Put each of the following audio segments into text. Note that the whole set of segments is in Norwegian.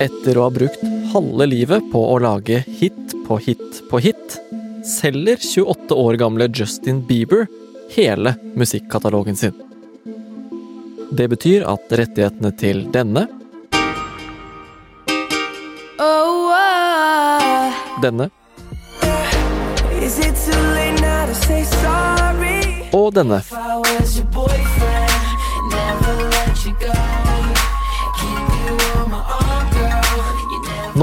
Etter å ha brukt halve livet på å lage hit på hit på hit, selger 28 år gamle Justin Bieber hele musikkatalogen sin. Det betyr at rettighetene til denne Denne og denne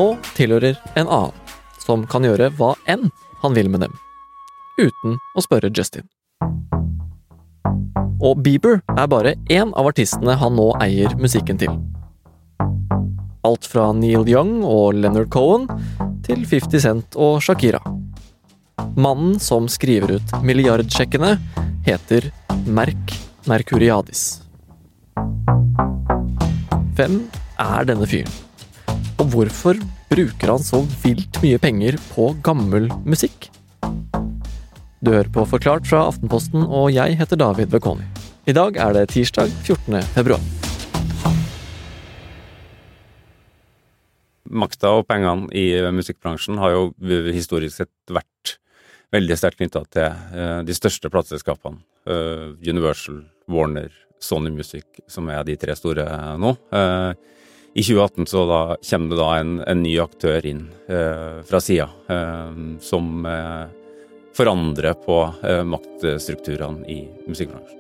nå tilhører en annen, som kan gjøre hva enn han vil med dem, uten å spørre Justin. Og Bieber er bare én av artistene han nå eier musikken til. Alt fra Neil Young og Leonard Cohen til 50 Cent og Shakira. Mannen som skriver ut milliardsjekkene, heter Merk Mercuriadis. Hvem er denne fyren? Hvorfor bruker han så vilt mye penger på gammel musikk? Du hører på Forklart fra Aftenposten, og jeg heter David Bekoni. I dag er det tirsdag 14. februar. makta og pengene i musikkbransjen har jo historisk sett vært veldig sterkt knytta til eh, de største plateselskapene. Eh, Universal, Warner, Sony Music, som er de tre store nå. Eh, I 2018 så da kommer det da en, en ny aktør inn eh, fra sida, eh, som eh, forandrer på eh, maktstrukturene i musikkbransjen.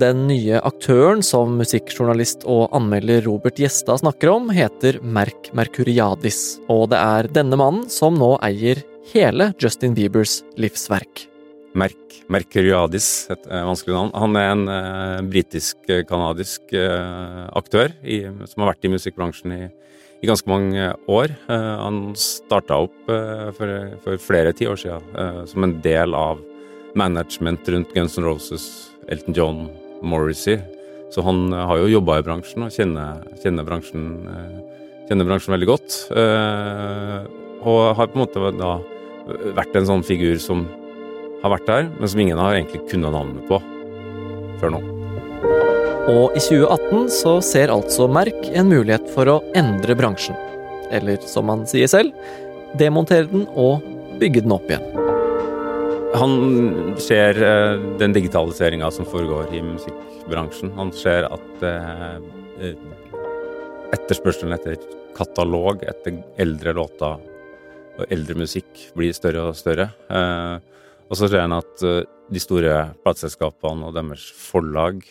Den nye aktøren som musikkjournalist og anmelder Robert Gjestad snakker om, heter Merk Mercuriadis, og det er denne mannen som nå eier hele Justin Biebers livsverk. Merk Mercuriadis, et eh, vanskelig navn. Han er en eh, britisk-canadisk eh, aktør i, som har vært i musikkbransjen i, i ganske mange år. Eh, han starta opp eh, for, for flere tiår siden eh, som en del av management rundt Guns N' Roses, Elton John, Morrissey. Så han eh, har jo jobba i bransjen og kjenner, kjenner, bransjen, eh, kjenner bransjen veldig godt. Eh, og har på en måte da vært en sånn figur som har vært der, men som ingen har egentlig kunnet navnet på før nå. Og i 2018 så ser altså Merk en mulighet for å endre bransjen. Eller som han sier selv, demontere den og bygge den opp igjen. Han ser eh, den digitaliseringa som foregår i musikkbransjen. Han ser at eh, eh, etterspørselen etter katalog, etter eldre låter og eldre musikk blir større og større. Eh, og så ser han at eh, de store plateselskapene og deres forlag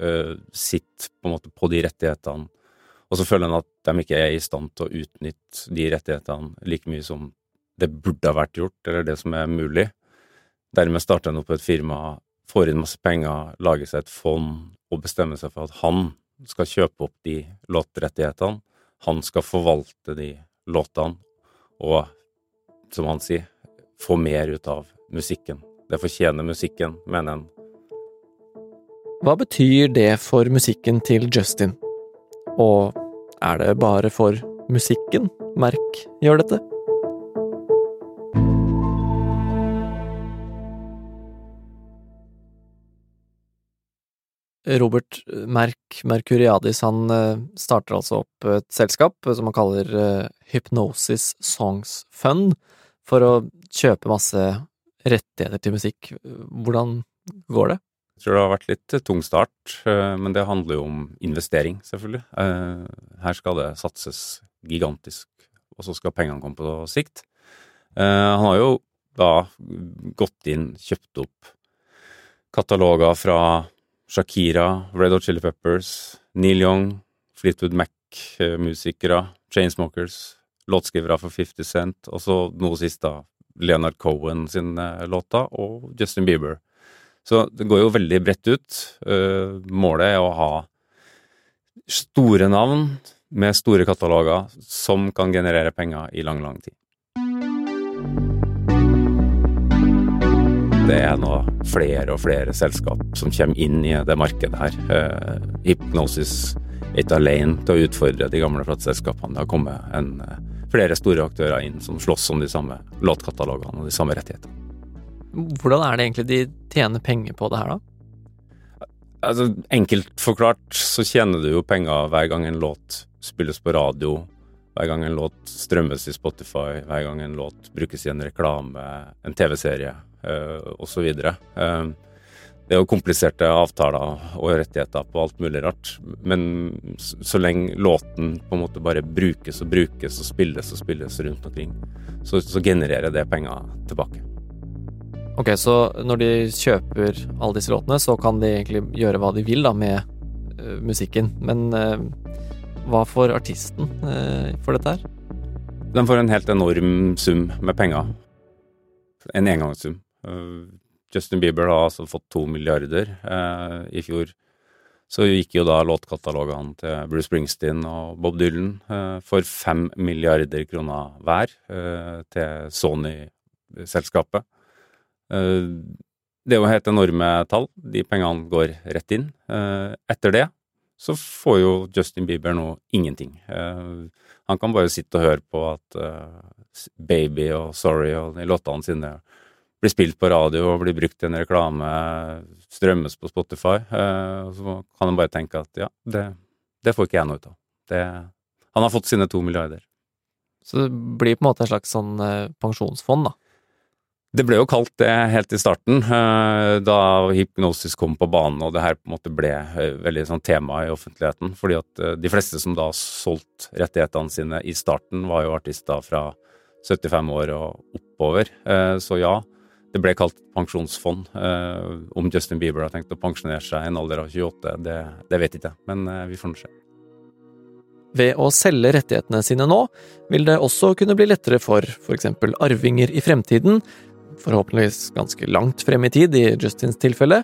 eh, sitter på en måte på de rettighetene, og så føler han at de ikke er i stand til å utnytte de rettighetene like mye som det burde ha vært gjort, eller det som er mulig. Dermed starter han opp et firma, får inn masse penger, lager seg et fond og bestemmer seg for at han skal kjøpe opp de låtrettighetene. Han skal forvalte de låtene og, som han sier, få mer ut av musikken. Det fortjener musikken, mener han. Hva betyr det for musikken til Justin? Og er det bare for musikken Merk gjør dette? Robert Merk Mercuriadis han eh, starter altså opp et selskap som han kaller eh, Hypnosis Songs Fund, for å kjøpe masse rettigheter til musikk. Hvordan går det? Jeg tror det har vært litt tung start, eh, men det handler jo om investering, selvfølgelig. Eh, Her skal det satses gigantisk, og så skal pengene komme på sikt. Eh, Han har jo da gått inn, kjøpt opp kataloger fra Shakira, Red Hot Chili Peppers, Neil Young, Fleetwood Mac-musikere, Chainsmokers, låtskrivere for 50 Cent, og så noe sist da Leonard Cohen sin låta og Justin Bieber. Så det går jo veldig bredt ut. Eh, Målet er å ha store navn med store kataloger som kan generere penger i lang, lang tid. Det er nå flere og flere selskap som kommer inn i det markedet her. Eh, Hypnosis ikke alene til å utfordre de gamle plateselskapene. Det har kommet en, eh, flere store aktører inn som slåss om de samme låtkatalogene og de samme rettighetene. Hvordan er det egentlig de tjener penger på det her, da? Altså, enkelt forklart så tjener du jo penger hver gang en låt spilles på radio, Hver gang en låt strømmes i Spotify, hver gang en låt brukes i en reklame, en TV-serie øh, osv. Det er jo kompliserte avtaler og rettigheter på alt mulig rart, men så, så lenge låten på en måte bare brukes og brukes og spilles og spilles rundt omkring, så, så genererer det penger tilbake. Ok, så når de kjøper alle disse låtene, så kan de egentlig gjøre hva de vil da med uh, musikken. Men uh, hva får artisten uh, for dette her? De får en helt enorm sum med penger. En engangssum. Justin Bieber har altså fått to milliarder eh, i fjor. Så gikk jo da låtkatalogene til Bruce Springsteen og Bob Dylan eh, for fem milliarder kroner hver eh, til Sony-selskapet. Eh, det er jo helt enorme tall. De pengene går rett inn. Eh, etter det så får jo Justin Bieber nå ingenting. Eh, han kan bare sitte og høre på at Baby og Sorry og de låtene sine blir spilt på radio og blir brukt i en reklame, strømmes på Spotify. og så kan han bare tenke at ja, det, det får ikke jeg noe ut av. Det, han har fått sine to milliarder. Så det blir på en måte en slags sånn pensjonsfond, da? Det ble jo kalt det helt i starten, da hypnosis kom på banen og det her på en måte ble veldig sånn tema i offentligheten. Fordi at de fleste som da solgte rettighetene sine i starten, var jo artister fra 75 år og oppover. Så ja, det ble kalt pensjonsfond. Om Justin Bieber har tenkt å pensjonere seg i en alder av 28, det, det vet ikke jeg, men vi får nå se. Ved å selge rettighetene sine nå, vil det også kunne bli lettere for f.eks. arvinger i fremtiden, forhåpentligvis ganske langt frem i tid i Justins tilfelle,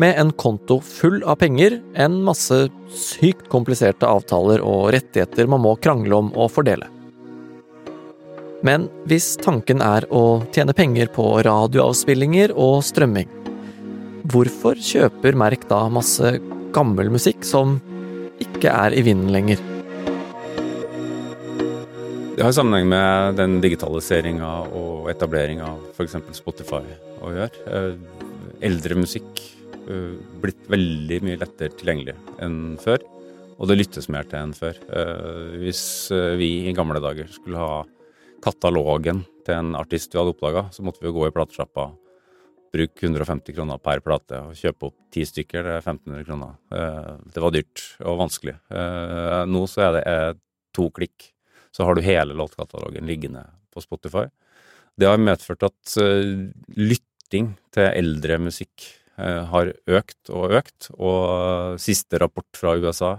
med en konto full av penger, en masse sykt kompliserte avtaler og rettigheter man må krangle om og fordele. Men hvis tanken er å tjene penger på radioavspillinger og strømming, hvorfor kjøper Merk da masse gammel musikk som ikke er i vinden lenger? Det har sammenheng med den digitaliseringa og etableringa av f.eks. Spotify å gjøre. Eldre musikk blitt veldig mye lettere tilgjengelig enn før, og det lyttes mer til enn før. Hvis vi i gamle dager skulle ha katalogen til en artist vi hadde oppdaga, så måtte vi jo gå i platesjappa, bruke 150 kroner per plate og kjøpe opp ti stykker, det er 1500 kroner. Det var dyrt og vanskelig. Nå så er det to klikk så har du hele låtkatalogen liggende på Spotify. Det har medført at lytting til eldre musikk har økt og økt, og siste rapport fra USA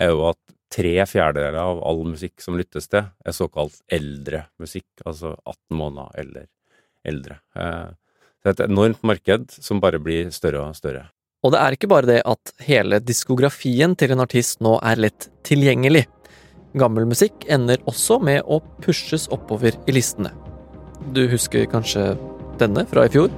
er jo at tre fjerdedeler av all musikk som lyttes til, er såkalt eldre musikk, altså 18 måneder eller eldre. Uh, det er et enormt marked som bare blir større og større. Og det er ikke bare det at hele diskografien til en artist nå er lett tilgjengelig. Gammel musikk ender også med å pushes oppover i listene. Du husker kanskje denne fra i fjor?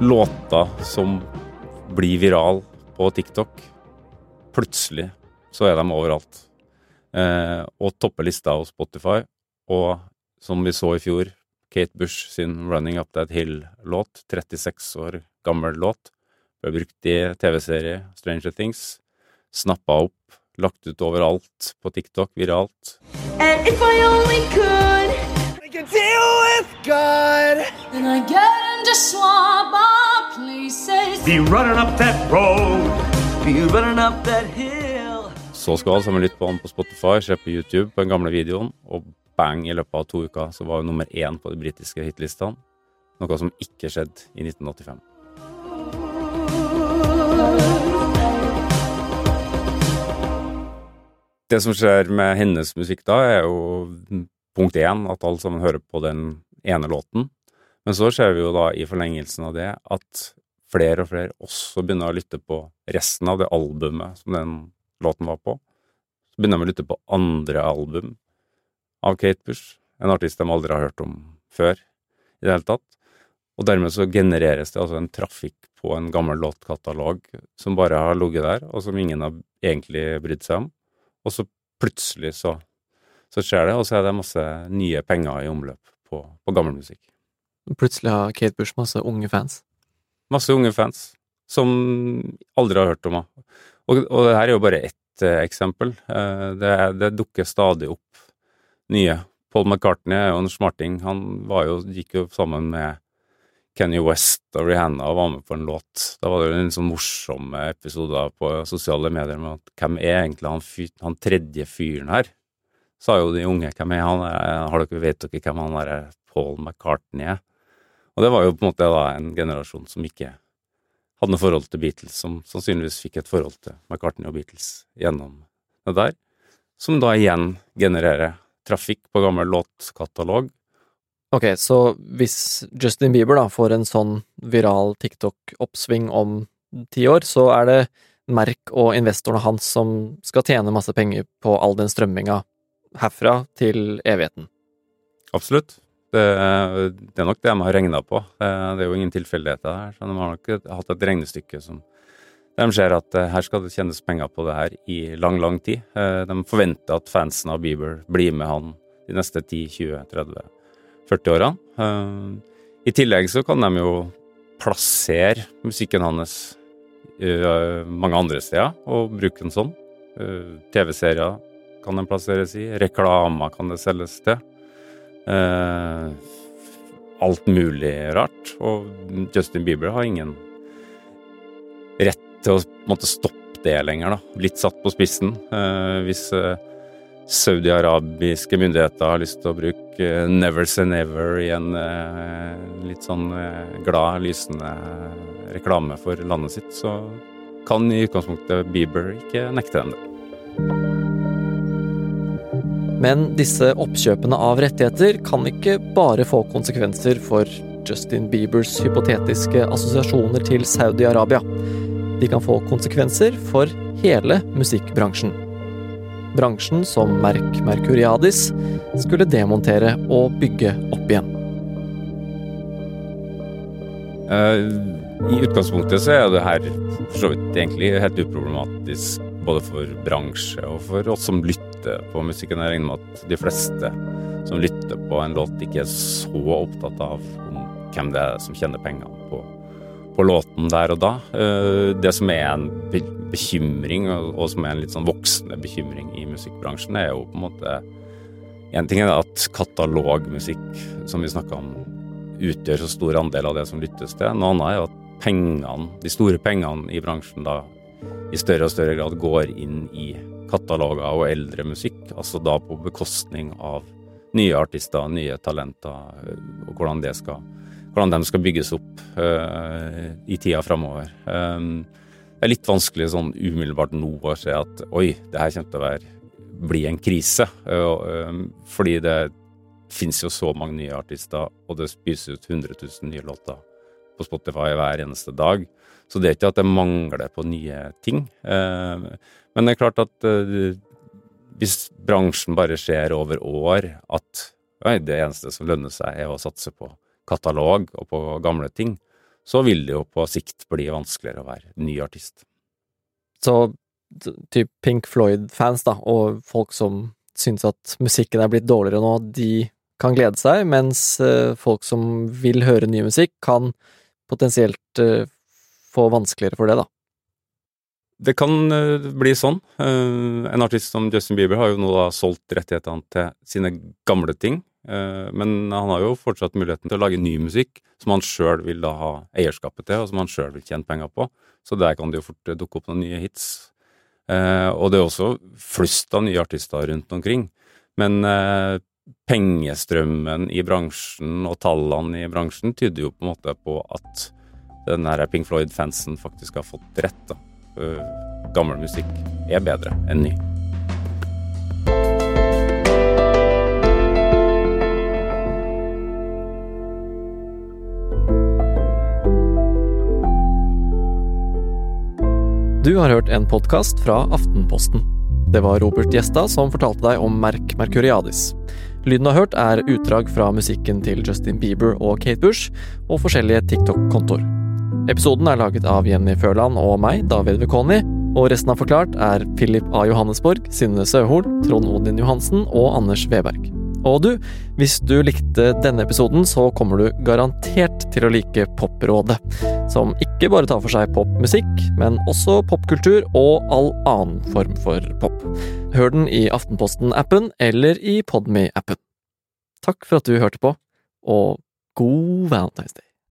Låta som blir viral på TikTok, plutselig så er de overalt. Eh, og topper lista hos Spotify. Og som vi så i fjor, Kate Bush sin 'Running Up That Hill'-låt, 36 år gammel låt, ble brukt i TV-serie Stranger Things, snappa opp, lagt ut overalt på TikTok, viralt. And if I only could, I can deal with God. then I get to swap our places. Be running up that road. Be running up that hill. Så skal alle sammen lytte på han på Spotify, se på YouTube på den gamle videoen, og bang, i løpet av to uker så var hun nummer én på de britiske hitlistene. Noe som ikke skjedde i 1985. Det som skjer med hennes musikk da, er jo punkt én, at alle sammen hører på den ene låten. Men så ser vi jo da i forlengelsen av det at flere og flere også begynner å lytte på resten av det albumet som den låten var på. Så begynner de å lytte på andre album av Kate Bush, en artist de aldri har hørt om før i det hele tatt. Og dermed så genereres det altså en trafikk på en gammel låtkatalog som bare har ligget der, og som ingen har egentlig brydd seg om. Og så plutselig så, så skjer det, og så er det masse nye penger i omløp på, på gammel musikk. Plutselig har Kate Bush masse unge fans. Masse unge fans som aldri har hørt om henne. Og, og det her er jo bare ett eh, eksempel. Eh, det, det dukker stadig opp nye. Paul McCartney er jo en smarting. Han jo, gikk jo sammen med Kenny West og Rihanna og var med på en låt. Da var det jo en sånn morsom episode på sosiale medier med at hvem er egentlig han, fyr, han tredje fyren her? Sa jo de unge. Hvem er han? Er- Har dere, vet dere hvem han der Paul McCartney er? Og det var jo på en måte da en generasjon som ikke hadde noe forhold til Beatles, som sannsynligvis fikk et forhold til McCartney og Beatles gjennom det der, som da igjen genererer trafikk på gammel låtkatalog. Ok, så hvis Justin Bieber da får en sånn viral TikTok-oppsving om ti år, så er det Merk og investorene hans som skal tjene masse penger på all den strømminga herfra til evigheten. Absolutt. Det, det er nok det de har regna på. Det, er jo ingen tilfeldigheter her. Så de har nok hatt et regnestykke som de ser at eh, her skal det tjenes penger på det her i lang, lang tid. Eh, De forventer at fansen av Bieber blir med han de neste 10, 20, 30, 40 årene. Eh, I tillegg så kan de jo plassere musikken hans mange andre steder, og bruke den sånn. TV-serier kan den plasseres i, reklamer kan det selges til. Eh, alt mulig rart. Og Justin Bieber har ingen rett til å måtte stoppe det lenger, da. Blitt satt på spissen. Eh, hvis eh, saudi-arabiske myndigheter har lyst til å bruke Never Say Never i en litt sånn glad, lysende reklame for landet sitt, så kan i utgangspunktet Bieber ikke nekte dem det. Men disse oppkjøpene av rettigheter kan ikke bare få konsekvenser for Justin Biebers hypotetiske assosiasjoner til Saudi-Arabia. De kan få konsekvenser for hele musikkbransjen. Bransjen som Merk Mercuriadis skulle demontere og bygge opp igjen. Eh, I utgangspunktet så er det her for så vidt egentlig helt uproblematisk både for bransje og for oss som lytter på musikken. Jeg regner med at de fleste som lytter på en låt, ikke er så opptatt av hvem det er som tjener pengene på, på låten der og da. Eh, Det som er en bekymring, og som er en litt sånn voksende bekymring i musikkbransjen, er jo på en måte En ting er at katalogmusikk, som vi snakka om, utgjør så stor andel av det som lyttes til. Noe annet er jo at pengene, de store pengene i bransjen da i større og større grad går inn i kataloger og eldre musikk, altså da på bekostning av nye artister, nye talenter, øh, og hvordan, det skal, hvordan de skal bygges opp uh, i tida framover. Um, det er litt vanskelig sånn umiddelbart nå å se at oi, det her kommer til å være, bli en krise, Uh, um, fordi det finnes jo så mange nye artister, og det spys ut 100 000 nye låter på Spotify hver eneste dag. Så det er ikke at det mangler på nye ting. Eh, men det er klart at eh, hvis bransjen bare ser over år at oi, det eneste som lønner seg er å satse på katalog og på gamle ting, så vil det jo på sikt bli vanskeligere å være ny artist. Så typ Pink Floyd-fans, da, og folk som syns at musikken er blitt dårligere nå, de kan glede seg, mens eh, folk som vil høre ny musikk, kan potensielt eh, få vanskeligere for det, da. Det kan eh, bli sånn. Eh, en artist som Justin Bieber har jo nå da solgt rettighetene til sine gamle ting, eh, men han har jo fortsatt muligheten til å lage ny musikk som han sjøl vil da ha eierskapet til, og som han sjøl vil tjene penger på. Så der kan det jo fort dukke opp noen nye hits. Og det er også flust av nye artister rundt omkring. Men pengestrømmen i bransjen og tallene i bransjen tyder jo på en måte på at den her Pink Floyd-fansen faktisk har fått rett. da. Eh, gammel musikk er bedre enn ny. Du har hørt en podkast fra Aftenposten. Det var Robert Gjestad som fortalte deg om Merk Mercuriadis. Lyden du har hørt, er utdrag fra musikken til Justin Bieber og Kate Bush, og forskjellige TikTok-kontoer. Episoden er laget av Jenny Førland og meg, David Vekoni, og resten av Forklart er Philip A. Johannesborg, Synne Søhol, Trond Odin Johansen og Anders Weberg. Og du, hvis du likte denne episoden, så kommer du garantert til å like Poprådet. som ikke bare tar for seg popmusikk, men også popkultur og all annen form for pop. Hør den i Aftenposten-appen eller i Podme-appen. Takk for at du hørte på, og god Valentine's Day.